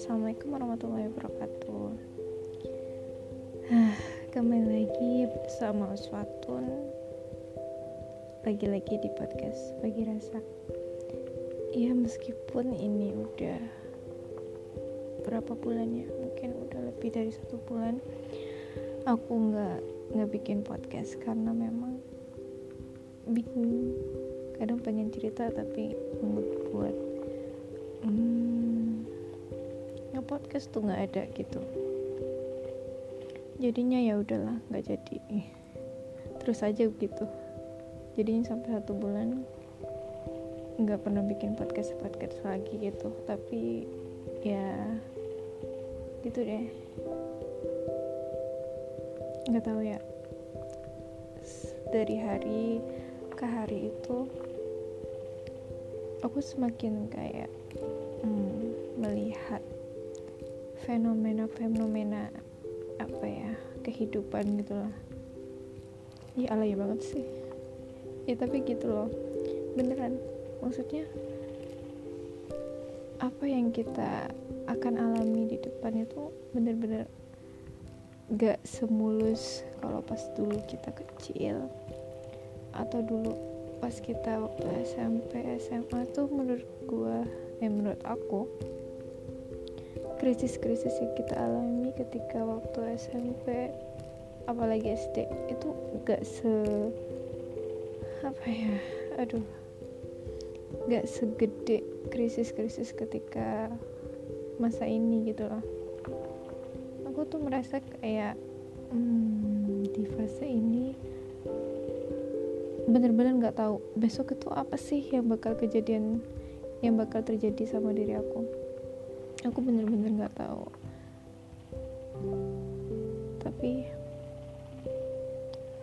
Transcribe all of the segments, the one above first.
Assalamualaikum warahmatullahi wabarakatuh. Kembali lagi bersama Uswatun Lagi-lagi di podcast Bagi Rasa. Ya meskipun ini udah Berapa bulan ya? Mungkin udah lebih dari satu bulan. Aku nggak nggak bikin podcast Karena memang Bingung. Kadang pengen cerita tapi mood buat nge-podcast tuh nggak ada gitu. Jadinya ya udahlah nggak jadi. Terus aja gitu. Jadinya sampai satu bulan nggak pernah bikin podcast podcast lagi gitu. Tapi ya gitu deh. Nggak tahu ya. Dari hari ke hari itu aku semakin kayak hmm, melihat fenomena-fenomena apa ya kehidupan gitulah ya alay banget sih. Ya tapi gitu loh. Beneran. Maksudnya apa yang kita akan alami di depan itu bener-bener gak semulus kalau pas dulu kita kecil atau dulu pas kita waktu SMP SMA tuh menurut gua eh menurut aku krisis-krisis yang kita alami ketika waktu SMP apalagi SD itu gak se apa ya aduh gak segede krisis-krisis ketika masa ini gitu loh. Aku tuh merasa kayak hmm, di fase ini bener-bener nggak tahu besok itu apa sih yang bakal kejadian yang bakal terjadi sama diri aku aku bener-bener nggak tahu. Tapi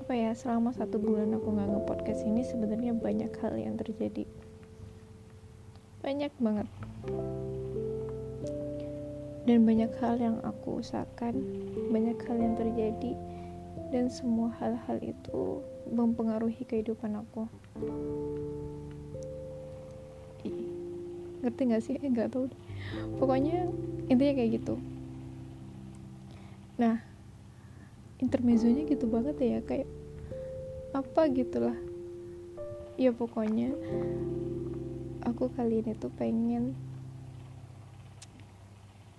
apa ya selama satu bulan aku nggak ngepodcast ini sebenarnya banyak hal yang terjadi. Banyak banget. Dan banyak hal yang aku usahakan banyak hal yang terjadi dan semua hal-hal itu mempengaruhi kehidupan aku. Ngerti gak sih? Eh gak tau pokoknya intinya kayak gitu. Nah intermezzonya gitu banget ya kayak apa gitulah. Ya pokoknya aku kali ini tuh pengen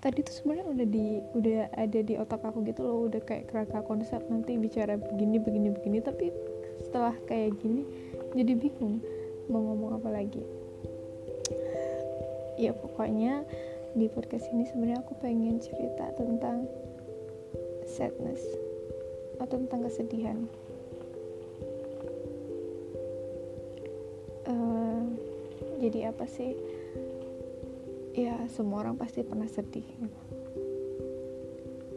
tadi tuh sebenarnya udah di udah ada di otak aku gitu loh udah kayak kerangka konsep nanti bicara begini begini begini tapi setelah kayak gini jadi bingung mau ngomong apa lagi ya pokoknya di podcast ini sebenarnya aku pengen cerita tentang sadness atau tentang kesedihan. Uh, jadi apa sih? Ya semua orang pasti pernah sedih.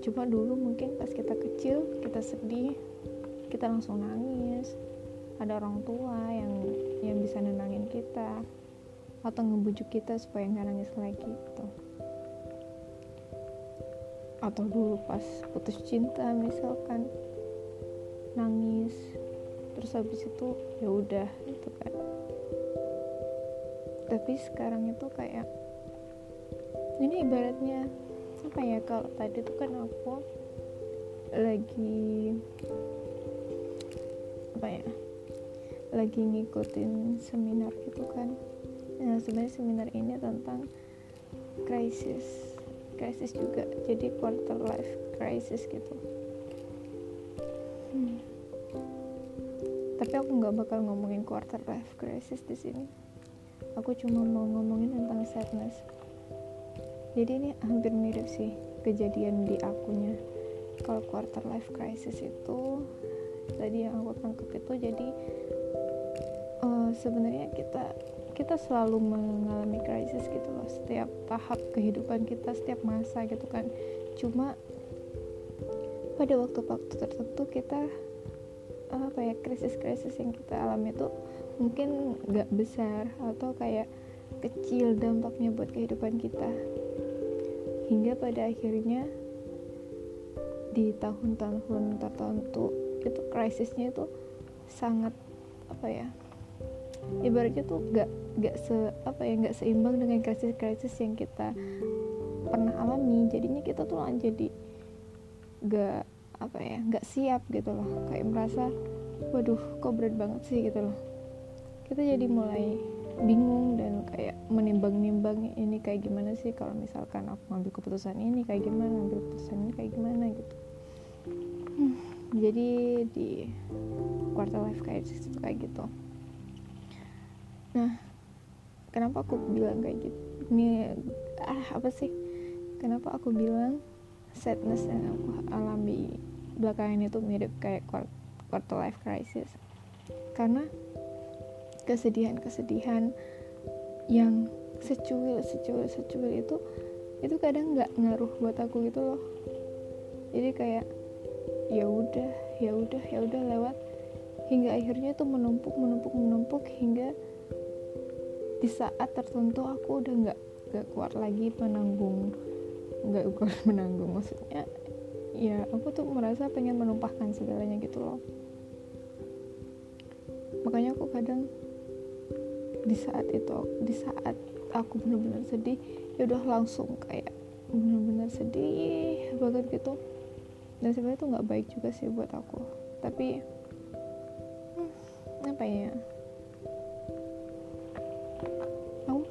Cuma dulu mungkin pas kita kecil kita sedih kita langsung nangis. Ada orang tua yang yang bisa nenangin kita atau ngebujuk kita supaya nggak nangis lagi gitu. Atau dulu pas putus cinta misalkan nangis terus habis itu ya udah gitu kan. Tapi sekarang itu kayak ini ibaratnya apa ya kalau tadi tuh kan aku lagi apa ya lagi ngikutin seminar gitu kan nah sebenarnya seminar ini tentang krisis krisis juga. Jadi quarter life crisis gitu. Hmm. tapi aku nggak bakal ngomongin quarter life crisis di sini. Aku cuma mau ngomongin tentang sadness. Jadi ini hampir mirip sih kejadian di akunya. Kalau quarter life crisis itu tadi yang aku tangkap itu jadi uh, sebenarnya kita kita selalu mengalami krisis gitu loh setiap tahap kehidupan kita setiap masa gitu kan. Cuma pada waktu-waktu tertentu kita apa ya krisis-krisis yang kita alami itu mungkin gak besar atau kayak kecil dampaknya buat kehidupan kita. Hingga pada akhirnya di tahun-tahun tertentu itu krisisnya itu sangat apa ya ibaratnya tuh gak gak se apa ya gak seimbang dengan krisis-krisis yang kita pernah alami. Jadinya kita tuh jadi gak apa ya gak siap gitu loh. Kayak merasa waduh kok berat banget sih gitu loh. Kita jadi mulai bingung dan kayak menimbang-nimbang ini kayak gimana sih? Kalau misalkan aku ngambil keputusan ini kayak gimana? Ngambil keputusan ini kayak gimana? Gitu. Hmm, jadi di quarter life crisis itu kayak gitu nah kenapa aku bilang kayak gitu? Ini ah apa sih? Kenapa aku bilang sadness yang aku alami belakangan itu mirip kayak quarter life crisis? Karena kesedihan-kesedihan yang secuil secuil secuil itu itu kadang nggak ngaruh buat aku gitu loh. Jadi kayak ya udah ya udah ya udah lewat. Hingga akhirnya tuh menumpuk menumpuk menumpuk hingga di saat tertentu aku udah nggak nggak kuat lagi menanggung nggak kuat menanggung. Maksudnya ya aku tuh merasa pengen menumpahkan segalanya gitu loh. Makanya aku kadang di saat itu di saat aku benar-benar sedih ya udah langsung kayak benar-benar sedih banget gitu. Dan sebenarnya itu nggak baik juga sih buat aku. Tapi hmm, apa ya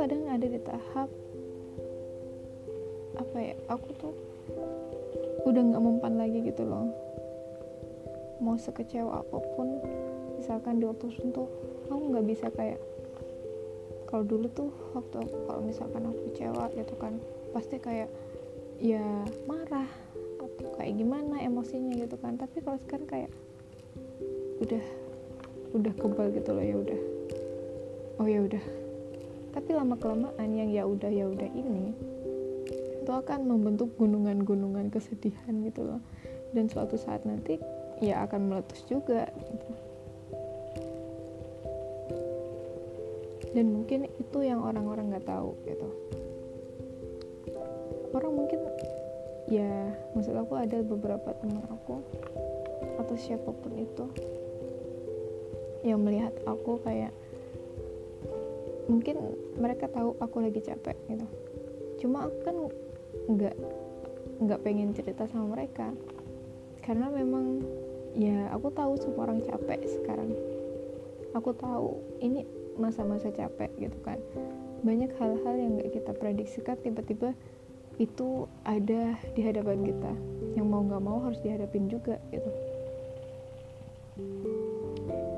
kadang ada di tahap apa ya aku tuh udah nggak mempan lagi gitu loh. Mau sekecewa apa pun misalkan di waktu tertentu aku nggak bisa kayak kalau dulu tuh waktu kalau misalkan aku kecewa gitu kan pasti kayak ya marah atau kayak gimana emosinya gitu kan. Tapi kalau sekarang kayak udah udah kebal gitu loh ya udah. Oh ya udah tapi lama kelamaan yang ya udah ya udah ini itu akan membentuk gunungan-gunungan kesedihan gitu loh. Dan suatu saat nanti ya akan meletus juga gitu. Dan mungkin itu yang orang-orang nggak tahu gitu. Orang mungkin ya maksud aku ada beberapa teman aku atau siapa pun itu yang melihat aku kayak mungkin mereka tahu aku lagi capek gitu. Cuma aku kan nggak nggak pengen cerita sama mereka. Karena memang ya aku tahu semua orang capek sekarang. Aku tahu ini masa-masa capek gitu kan. Banyak hal-hal yang gak kita prediksikan tiba-tiba itu ada di hadapan kita. Yang mau nggak mau harus dihadapin juga gitu.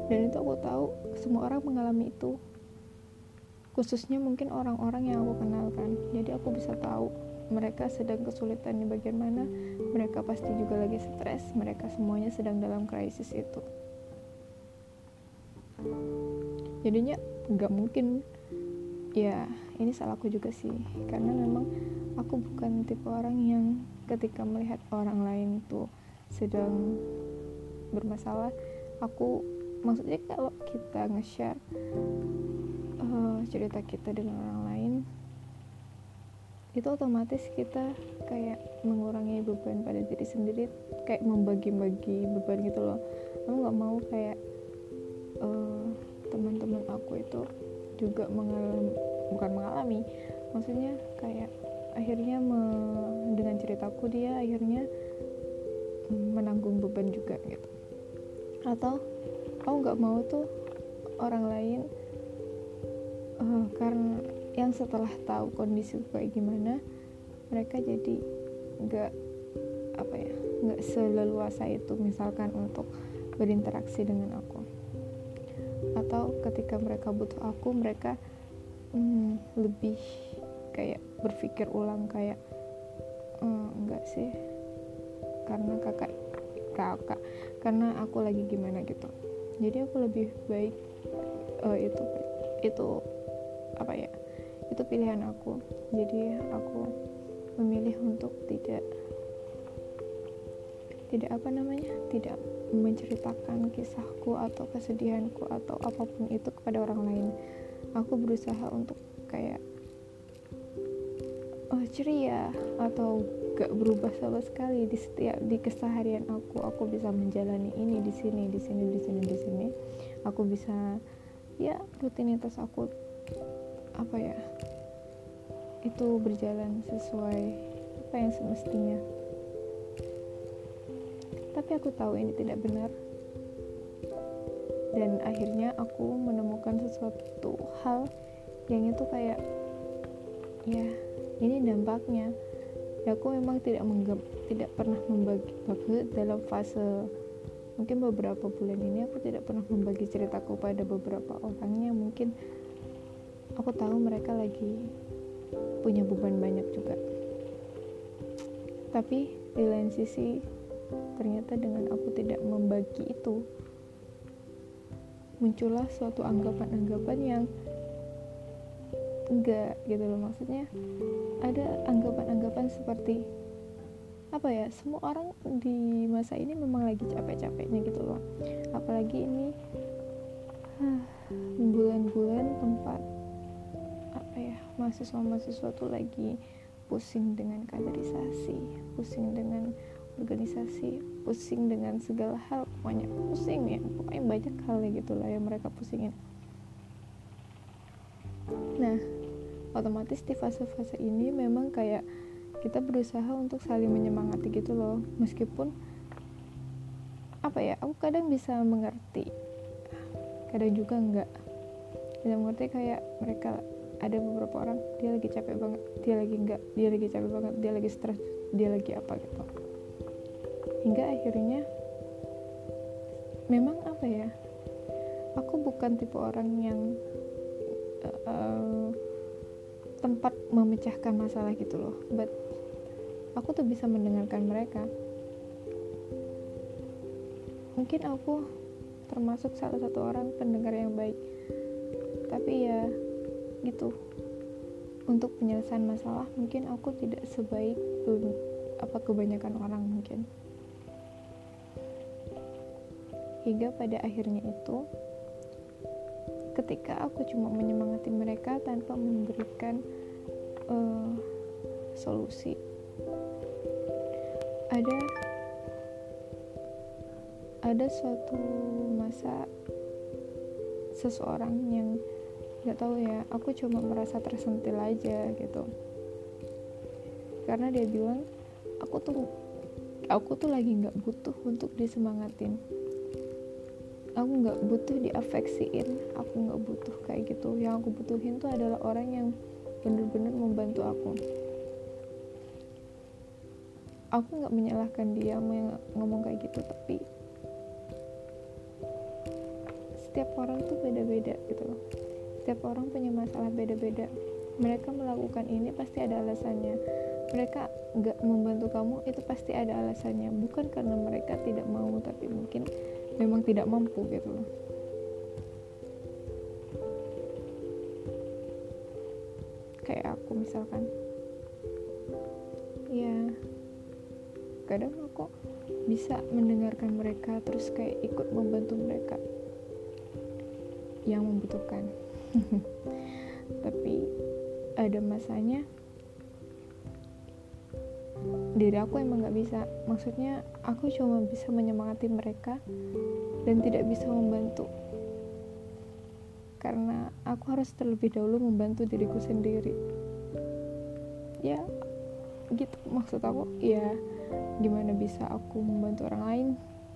Dan itu aku tahu semua orang mengalami itu khususnya mungkin orang-orang yang aku kenalkan jadi aku bisa tahu mereka sedang kesulitan di bagian mana mereka pasti juga lagi stres mereka semuanya sedang dalam krisis itu. Jadinya nggak mungkin. Ya ini salahku juga sih karena memang aku bukan tipe orang yang ketika melihat orang lain tuh sedang bermasalah aku maksudnya kalau kita nge-share uh, cerita kita dengan orang lain itu otomatis kita kayak mengurangi beban pada diri sendiri kayak membagi-bagi beban gitu loh. Aku nggak mau kayak uh, teman-teman aku itu juga mengalami bukan mengalami maksudnya kayak akhirnya me, dengan ceritaku dia akhirnya menanggung beban juga gitu. Atau aku nggak mau tuh orang lain uh, karena yang setelah tahu kondisi kayak gimana mereka jadi nggak apa ya nggak seleluasa itu misalkan untuk berinteraksi dengan aku. Atau ketika mereka butuh aku mereka hmm, lebih kayak berpikir ulang kayak hmm, enggak sih karena kakak kakak karena aku lagi gimana gitu. Jadi aku lebih baik uh, itu itu apa ya itu pilihan aku. Jadi aku memilih untuk tidak tidak apa namanya tidak menceritakan kisahku atau kesedihanku atau apa pun itu kepada orang lain. Aku berusaha untuk kayak oh, ceria atau gak berubah sama sekali di setiap di keseharian aku. Aku bisa menjalani ini di sini di sini di sini di sini. Aku bisa ya rutinitas aku apa ya itu berjalan sesuai apa yang semestinya. Tapi aku tahu ini tidak benar. Dan akhirnya aku menemukan sesuatu hal yang itu kayak ya ini dampaknya. Ya aku memang tidak menggab, tidak pernah membagi bagi dalam fase mungkin beberapa bulan ini aku tidak pernah membagi ceritaku pada beberapa orangnya. Mungkin aku tahu mereka lagi punya beban banyak juga. Tapi di lain sisi ternyata dengan aku tidak membagi itu muncullah suatu anggapan-anggapan yang enggak gitu loh. Maksudnya ada anggapan-anggapan seperti apa ya semua orang di masa ini memang lagi capek-capeknya gitu loh. Apalagi ini bulan-bulan tempat apa ya mahasiswa-mahasiswa tuh lagi pusing dengan kaderisasi pusing dengan organisasi pusing dengan segala hal pokoknya pusing ya pokoknya banyak hal ya gitu lah yang mereka pusingin. Nah otomatis di fase-fase ini memang kayak kita berusaha untuk saling menyemangati gitu loh meskipun apa ya aku kadang bisa mengerti kadang juga enggak. Bisa mengerti kayak mereka ada beberapa orang dia lagi capek banget dia lagi enggak dia lagi capek banget dia lagi stres dia lagi apa gitu. Hingga akhirnya memang apa ya aku bukan tipe orang yang uh, tempat memecahkan masalah gitu loh but aku tuh bisa mendengarkan mereka. Mungkin aku termasuk salah satu orang pendengar yang baik tapi ya gitu. Untuk penyelesaian masalah mungkin aku tidak sebaik apa kebanyakan orang mungkin. Hingga pada akhirnya itu ketika aku cuma menyemangati mereka tanpa memberikan uh, solusi. Ada ada suatu masa seseorang yang nggak tahu ya aku cuma merasa tersentil aja gitu. Karena dia bilang aku tuh aku tuh lagi nggak butuh untuk disemangatin. Aku nggak butuh diafeksiin. Aku nggak butuh kayak gitu. Yang aku butuhin tuh adalah orang yang bener-bener membantu aku. Aku nggak menyalahkan dia ngomong kayak gitu tapi setiap orang tuh beda-beda gitu loh setiap orang punya masalah beda-beda. Mereka melakukan ini pasti ada alasannya. Mereka nggak membantu kamu itu pasti ada alasannya. Bukan karena mereka tidak mau tapi mungkin memang tidak mampu gitu loh. Kayak aku misalkan. Ya kadang aku bisa mendengarkan mereka terus kayak ikut membantu mereka yang membutuhkan tapi ada masanya diri aku emang gak bisa. Maksudnya aku cuma bisa menyemangati mereka dan tidak bisa membantu. Karena aku harus terlebih dahulu membantu diriku sendiri. Ya gitu maksud aku. Ya gimana bisa aku membantu orang lain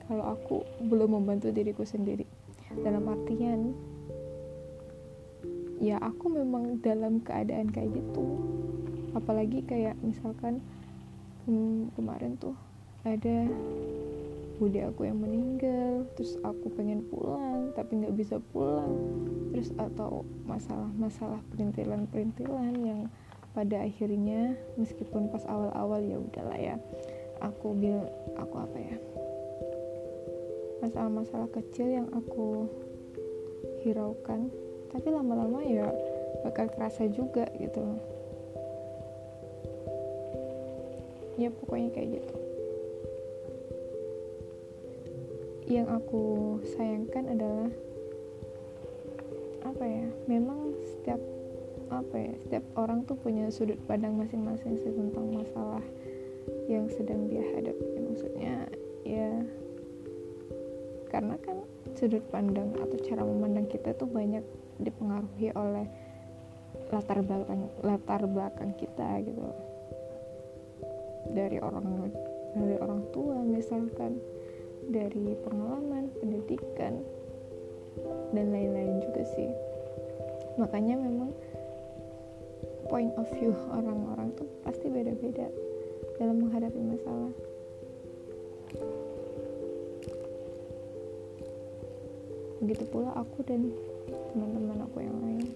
kalau aku belum membantu diriku sendiri? Dalam artian ya aku memang dalam keadaan kayak gitu. Apalagi kayak misalkan hmm, kemarin tuh ada bude aku yang meninggal terus aku pengen pulang tapi nggak bisa pulang. Terus atau masalah-masalah perintilan-perintilan yang pada akhirnya meskipun pas awal-awal ya udahlah ya aku bil aku apa ya masalah-masalah kecil yang aku hiraukan tapi lama-lama ya bakal kerasa juga gitu. Ya pokoknya kayak gitu. Yang aku sayangkan adalah apa ya? Memang setiap apa ya? Setiap orang tuh punya sudut pandang masing-masing sih tentang masalah yang sedang dia hadapi. Maksudnya ya karena kan sudut pandang atau cara memandang kita tuh banyak dipengaruhi oleh latar belakang latar belakang kita gitu. Dari orang dari orang tua misalkan dari pengalaman pendidikan dan lain-lain juga sih. Makanya memang point of view orang-orang tuh pasti beda-beda dalam menghadapi masalah. Begitu pula aku dan teman-teman aku yang lain.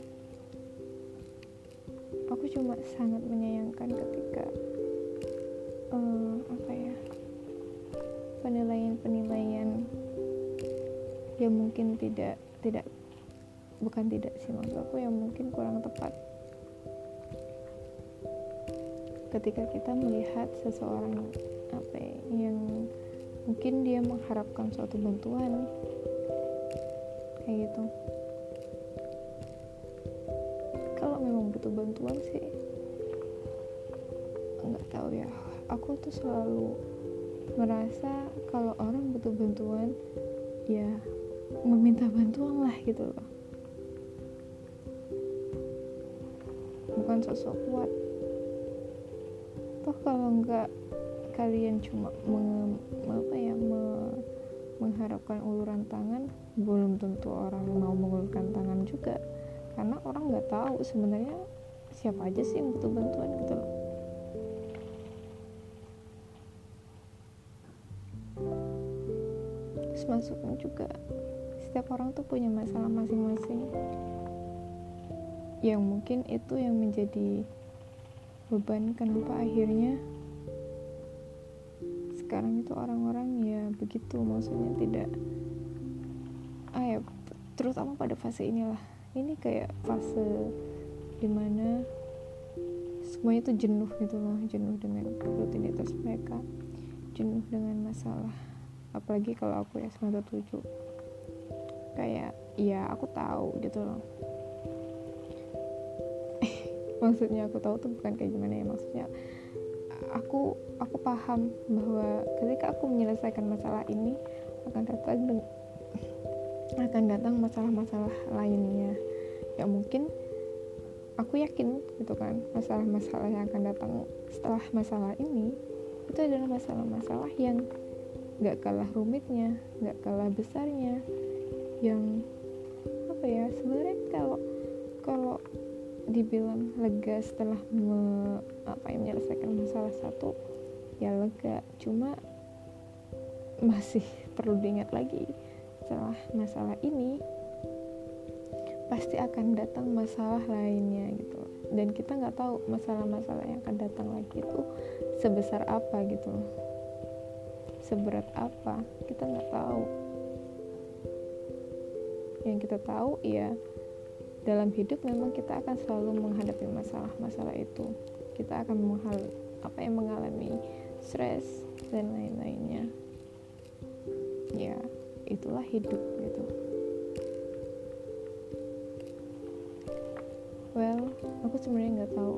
Aku cuma sangat menyayangkan ketika uh, apa ya penilaian-penilaian yang mungkin tidak tidak bukan tidak sih maksud aku yang mungkin kurang tepat. Ketika kita melihat seseorang apa ya, yang mungkin dia mengharapkan suatu bantuan kayak gitu butuh bantuan sih. Nggak tahu ya. Aku tuh selalu merasa kalau orang butuh bantuan ya meminta bantuan lah gitu loh. Bukan sosok kuat. Toh kalau nggak kalian cuma menge, apa ya me, mengharapkan uluran tangan belum tentu orang mau mengulurkan tangan juga karena orang nggak tahu sebenarnya siapa aja sih yang butuh bantuan gitu loh. Terus masuknya juga setiap orang tuh punya masalah masing-masing. Yang mungkin itu yang menjadi beban kenapa akhirnya sekarang itu orang-orang ya begitu maksudnya tidak ah ya terutama pada fase inilah ini kayak fase di mana semuanya itu jenuh gitu loh jenuh dengan rutinitas mereka jenuh dengan masalah. Apalagi kalau aku ya semester tujuh. Kayak ya aku tahu gitu loh. Maksudnya aku tahu tuh bukan kayak gimana ya maksudnya aku aku paham bahwa ketika aku menyelesaikan masalah ini akan datang akan datang masalah-masalah lainnya. Ya mungkin aku yakin gitu kan masalah-masalah yang akan datang setelah masalah ini itu adalah masalah-masalah yang gak kalah rumitnya gak kalah besarnya yang apa ya sebenarnya kalau kalau dibilang lega setelah me, apa yang menyelesaikan masalah satu ya lega. Cuma masih perlu diingat lagi setelah masalah ini pasti akan datang masalah lainnya gitu. Dan kita nggak tahu masalah-masalah yang akan datang lagi itu sebesar apa gitu. Seberat apa kita nggak tahu. Yang kita tahu ya dalam hidup memang kita akan selalu menghadapi masalah-masalah itu. Kita akan menghal apa yang mengalami stres dan lain-lainnya. ya itulah hidup gitu. Well aku sebenarnya nggak tahu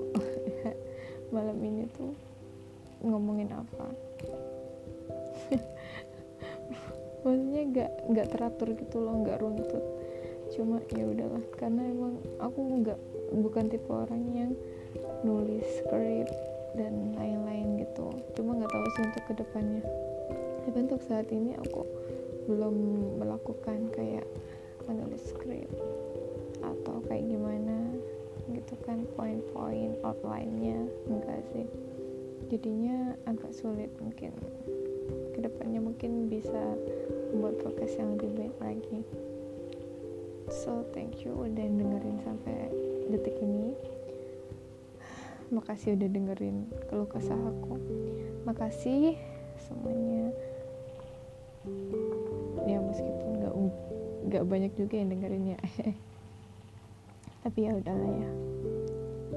malam ini tuh ngomongin apa. Maksudnya nggak nggak teratur gitu loh nggak runtut. Cuma ya udahlah karena emang aku nggak bukan tipe orang yang nulis script dan lain-lain gitu. Cuma nggak tahu sih untuk ke depannya. Tapi untuk saat ini aku belum melakukan kayak menulis script atau kayak gimana gitu kan poin-poin outline-nya enggak sih. Jadinya agak sulit mungkin. Ke depannya mungkin bisa membuat podcast yang lebih baik lagi. So thank you udah dengerin sampai detik ini. Makasih udah dengerin keluh kesah aku. Makasih semuanya ya meskipun nggak nggak banyak juga yang dengerinnya. Tapi ya udahlah ya.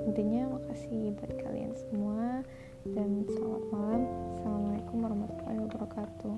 Intinya makasih buat kalian semua dan selamat malam. Assalamualaikum warahmatullahi wabarakatuh